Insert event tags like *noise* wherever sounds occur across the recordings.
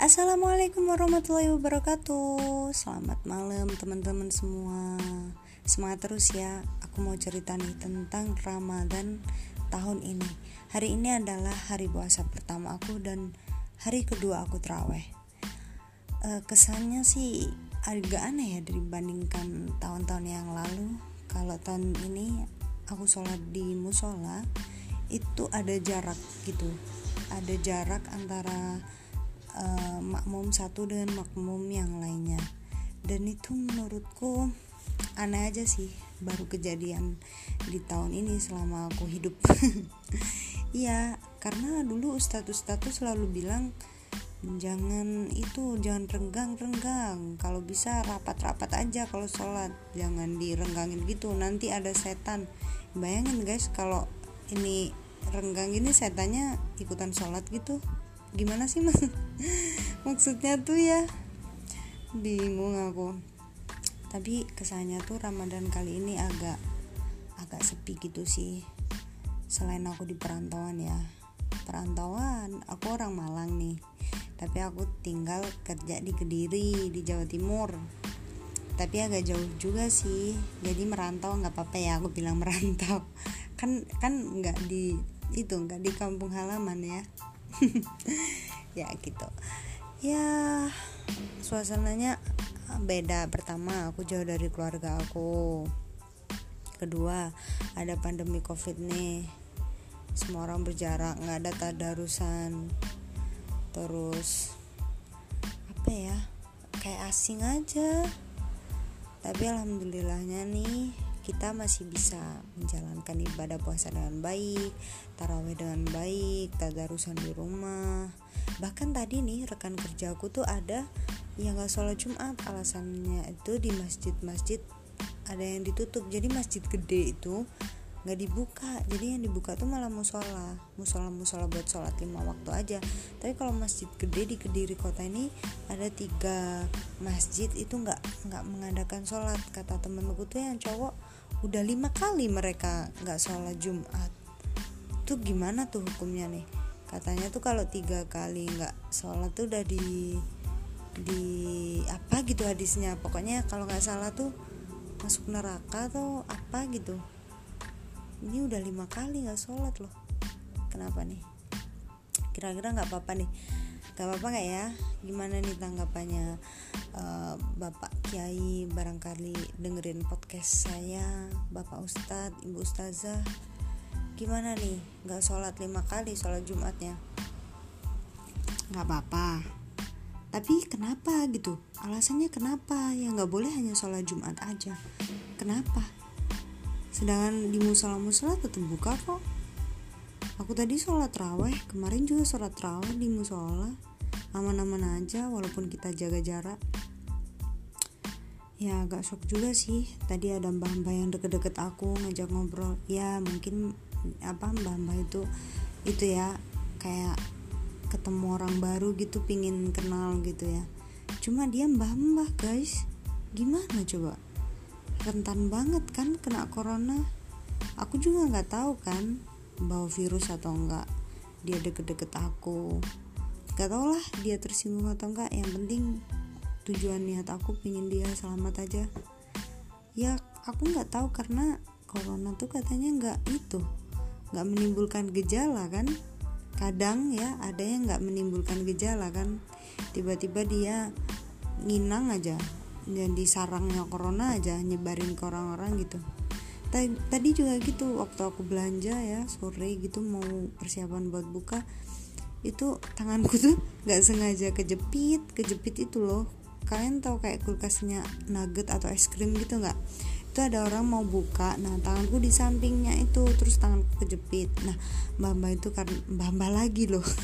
Assalamualaikum warahmatullahi wabarakatuh. Selamat malam teman-teman semua. Semangat terus ya. Aku mau cerita nih tentang Ramadan tahun ini. Hari ini adalah hari puasa pertama aku Dan hari kedua aku terawih. E, Kesannya sih agak aneh ya Dibandingkan tahun-tahun yang lalu. Kalau tahun ini aku sholat di musola Itu ada jarak gitu. Ada jarak antara uh, makmum satu dengan makmum yang lainnya. Dan itu menurutku aneh aja sih baru kejadian di tahun ini selama aku hidup. *laughs* Iya karena dulu status-status selalu bilang jangan itu jangan renggang-renggang. Kalau bisa rapat-rapat aja kalau sholat. Jangan direnggangin gitu nanti ada setan. Bayangin guys kalau ini renggang ini setannya ikutan sholat gitu gimana sih mas? *laughs* Maksudnya tuh ya bingung aku. Tapi kesannya tuh Ramadan kali ini agak agak sepi gitu sih. Selain aku di perantauan ya. Perantauan aku orang Malang nih. Tapi aku tinggal kerja di Kediri di Jawa Timur. Tapi agak jauh juga sih. Jadi merantau nggak apa-apa ya aku bilang merantau. *laughs* Kan kan nggak di itu nggak di kampung halaman ya *laughs* ya gitu. Ya suasananya beda pertama aku jauh dari keluarga aku. Kedua ada pandemi covid nih. Semua orang berjarak nggak ada tadarusan. Terus apa ya kayak asing aja. Tapi alhamdulillahnya nih kita masih bisa menjalankan ibadah puasa dengan baik, taraweh dengan baik, tadarusan di rumah. Bahkan tadi nih rekan kerjaku tuh ada yang gak sholat Jumat. Alasannya itu di masjid-masjid ada yang ditutup. Jadi masjid gede itu nggak dibuka. Jadi yang dibuka tuh malah musola. Musola musola buat sholat lima waktu aja. Tapi kalau masjid gede di kediri kota ini ada tiga masjid itu nggak nggak mengadakan sholat. Kata temenku tuh yang cowok udah lima kali mereka nggak sholat jumat. Tuh gimana tuh hukumnya nih? Katanya tuh kalau tiga kali nggak sholat tuh udah di di apa gitu hadisnya. Pokoknya kalau nggak salah tuh masuk neraka atau apa gitu. Ini udah lima kali nggak sholat loh. Kenapa nih? Kira-kira nggak apa-apa nih nggak apa-apa nggak ya? Gimana nih tanggapannya uh, bapak kiai barangkali dengerin podcast saya bapak ustadz ibu ustazah? Gimana nih? Nggak sholat lima kali sholat jumatnya? Nggak apa-apa. Tapi kenapa gitu? Alasannya kenapa? Ya nggak boleh hanya sholat jumat aja. Kenapa? Sedangkan di musola-musola tetap buka kok. Aku tadi sholat raweh kemarin juga sholat raweh di musola aman-aman aja walaupun kita jaga jarak. Ya agak shock juga sih. Tadi ada mbah-mbah yang deket-deket aku ngajak ngobrol. Ya mungkin apa mbah-mbah itu itu ya kayak ketemu orang baru gitu pingin kenal gitu ya. Cuma dia mbah-mbah guys. Gimana coba? Rentan banget kan kena corona? Aku juga nggak tahu kan bawa virus atau enggak dia deket-deket aku gak tau lah dia tersinggung atau enggak yang penting tujuan niat aku pingin dia selamat aja. Ya aku nggak tahu karena corona tuh katanya nggak itu nggak menimbulkan gejala kan. Kadang ya ada yang nggak menimbulkan gejala kan. Tiba-tiba dia nginang aja jadi sarangnya corona aja nyebarin ke orang-orang gitu. Tadi juga gitu waktu aku belanja ya sore gitu mau persiapan buat buka itu tanganku tuh nggak sengaja kejepit kejepit itu loh. Kalian tahu kayak kulkasnya nugget atau es krim gitu nggak? Itu ada orang mau buka nah tanganku di sampingnya itu terus tanganku kejepit. Nah mbak itu karena mbak lagi loh. *laughs*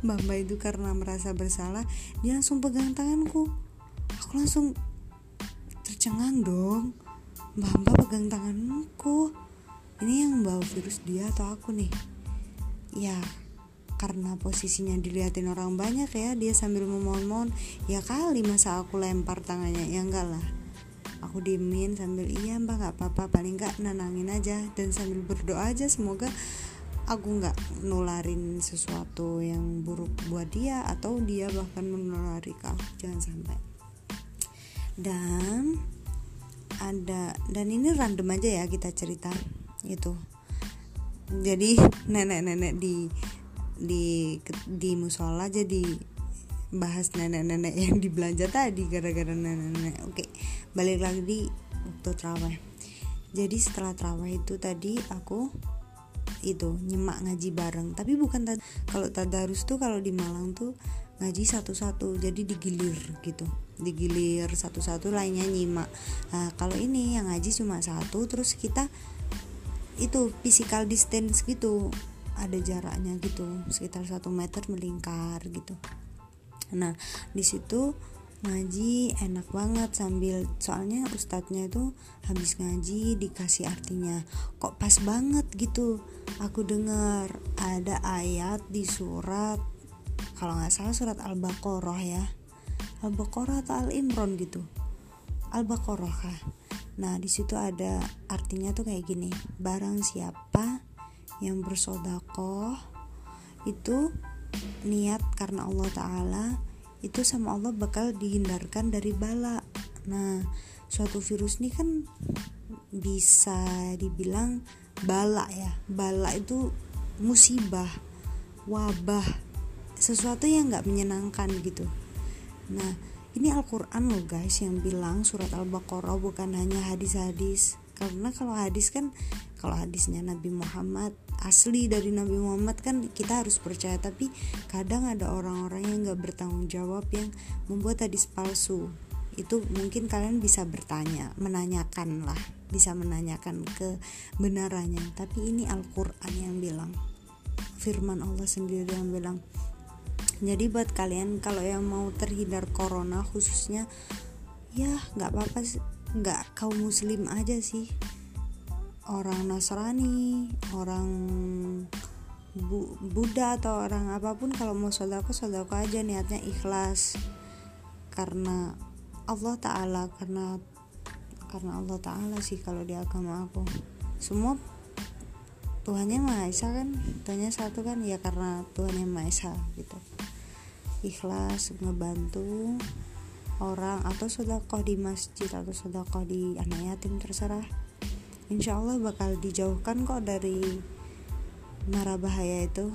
Mbak itu karena merasa bersalah dia langsung pegang tanganku. Aku langsung tercengang dong. Mbak mbak pegang tanganku. Ini yang bawa virus dia atau aku nih? Ya karena posisinya dilihatin orang banyak ya dia sambil memohon-mohon ya kali masa aku lempar tangannya ya enggak lah. Aku diemin sambil iya mbak nggak apa-apa paling nggak nenangin aja dan sambil berdoa aja semoga aku nggak nularin sesuatu yang buruk buat dia atau dia bahkan menulari ke aku. Jangan sampai. Dan ada dan ini random aja ya kita cerita itu jadi nenek-nenek di di di musola jadi bahas nenek-nenek yang dibelanja tadi gara-gara nenek-nenek. Oke balik lagi di waktu terawih jadi setelah terawih itu tadi aku itu nyemak ngaji bareng. Tapi bukan kalau tadarus tuh kalau di Malang tuh ngaji satu-satu jadi digilir gitu. Digilir satu-satu lainnya nyimak. Nah kalau ini yang ngaji cuma satu terus kita itu physical distance gitu ada jaraknya gitu sekitar satu meter melingkar gitu. Nah di situ ngaji enak banget sambil soalnya ustadznya itu habis ngaji dikasih artinya kok pas banget gitu aku dengar ada ayat di surat kalau nggak salah surat al-baqarah ya al-baqarah atau al-imron gitu al-baqarah nah di situ ada artinya tuh kayak gini barang siapa yang bersodakoh itu niat karena Allah Ta'ala itu sama Allah bakal dihindarkan dari bala. Nah suatu virus ini kan bisa dibilang bala ya. Bala itu musibah wabah sesuatu yang nggak menyenangkan gitu. Nah ini Al-Quran loh guys yang bilang surat Al-Baqarah bukan hanya hadis-hadis karena kalau hadis kan kalau hadisnya Nabi Muhammad asli dari Nabi Muhammad kan kita harus percaya. Tapi kadang ada orang-orang yang nggak bertanggung jawab yang membuat hadis palsu. Itu mungkin kalian bisa bertanya menanyakan lah bisa menanyakan kebenarannya. Tapi ini Al-Quran yang bilang firman Allah sendiri yang bilang. Jadi buat kalian kalau yang mau terhindar corona khususnya ya nggak apa-apa nggak kaum muslim aja sih. Orang Nasrani orang Bu Buddha atau orang apa pun kalau mau sodako sodako aja niatnya ikhlas. Karena Allah Ta'ala karena karena Allah Ta'ala sih kalau di agama aku. Semua Tuhannya Maha Esa kan? Tuhannya satu kan? Ya karena Tuhannya Maha Esa gitu. Ikhlas ngebantu orang atau sodakoh di masjid atau sodakoh di anak yatim terserah. Insya Allah bakal dijauhkan kok dari mara bahaya itu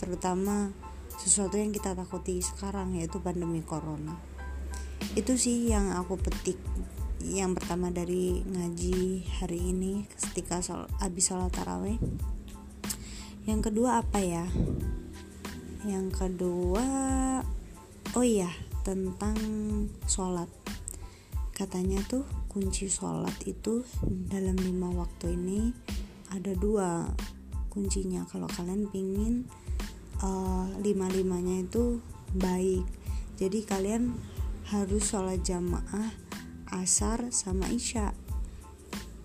terutama sesuatu yang kita takuti sekarang yaitu pandemi corona. Itu sih yang aku petik. Yang pertama dari ngaji hari ini ketika sol, habis sholat taraweh. Yang kedua apa ya? Yang kedua oh iya tentang sholat. Katanya tuh kunci sholat itu dalam lima waktu ini ada dua kuncinya. Kalau kalian pingin uh, eh, lima limanya itu baik. Jadi kalian harus sholat jamaah asar sama isya.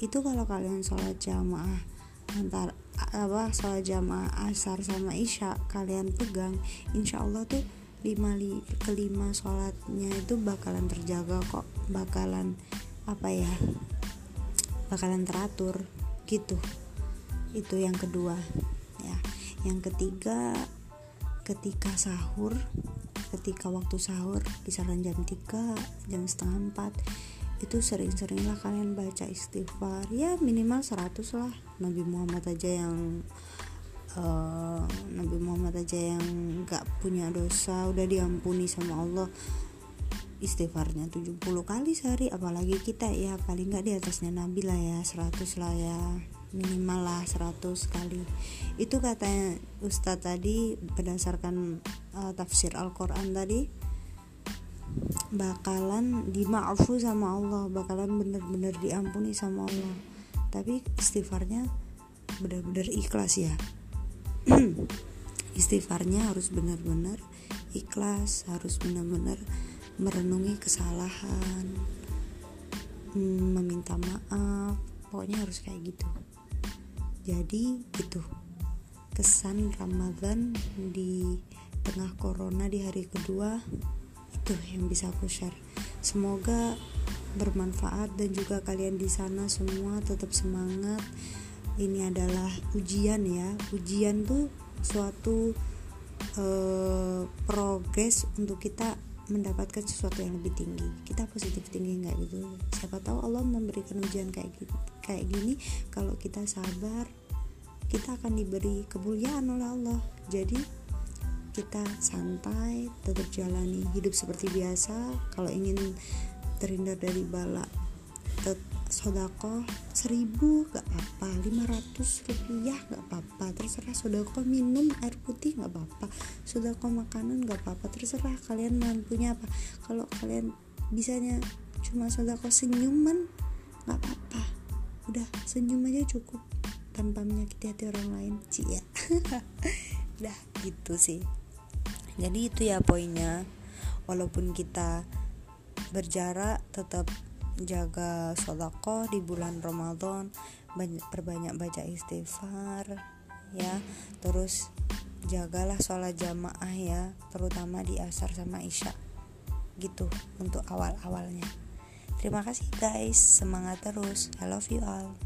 Itu kalau kalian sholat jamaah antar apa sholat jamaah asar sama isya kalian pegang insya Allah tuh lima li, kelima sholatnya itu bakalan terjaga kok. Bakalan apa ya bakalan teratur gitu. Itu yang kedua ya. Yang ketiga ketika sahur ketika waktu sahur kisaran jam 3 jam setengah 4 itu sering-seringlah kalian baca istighfar. Ya minimal 100 lah. Nabi Muhammad aja yang uh, Nabi Muhammad aja yang gak punya dosa udah diampuni sama Allah. Istighfarnya 70 kali sehari apalagi kita ya paling nggak di atasnya Nabi lah ya 100 lah ya minimal lah 100 kali. Itu katanya Ustadz tadi berdasarkan uh, tafsir Al-Quran tadi bakalan dimaafu sama Allah bakalan bener-bener diampuni sama Allah. Tapi istighfarnya bener-bener ikhlas ya *clears throat* istighfarnya harus benar-benar ikhlas harus benar-benar merenungi kesalahan hmm, meminta maaf pokoknya harus kayak gitu. Jadi gitu kesan Ramadan di tengah corona di hari kedua itu yang bisa aku share. Semoga bermanfaat dan juga kalian di sana semua tetap semangat ini adalah ujian ya. Ujian tuh suatu uh, progres untuk kita mendapatkan sesuatu yang lebih tinggi. Kita positif tinggi nggak gitu? Siapa tahu Allah memberikan ujian kayak gini kayak gini. Kalau kita sabar kita akan diberi kemuliaan oleh Allah. Jadi kita santai tetap jalani hidup seperti biasa. Kalau ingin terhindar dari bala sodako seribu gak apa lima ratus rupiah gak apa-apa terserah. Sodako minum air putih gak apa-apa sodako makanan gak apa-apa terserah kalian mampunya apa. Kalau kalian bisanya cuma sodako senyuman gak apa-apa. Udah senyum aja cukup tanpa menyakiti hati orang lain cia. *laughs* Udah gitu sih. Jadi itu ya poinnya. Walaupun kita berjarak tetap jaga sodako di bulan Ramadan banyak perbanyak baca istighfar ya. Terus jagalah sholat jamaah ya terutama di asar sama isya gitu untuk awal-awalnya. Terima kasih guys. Semangat terus. I love you all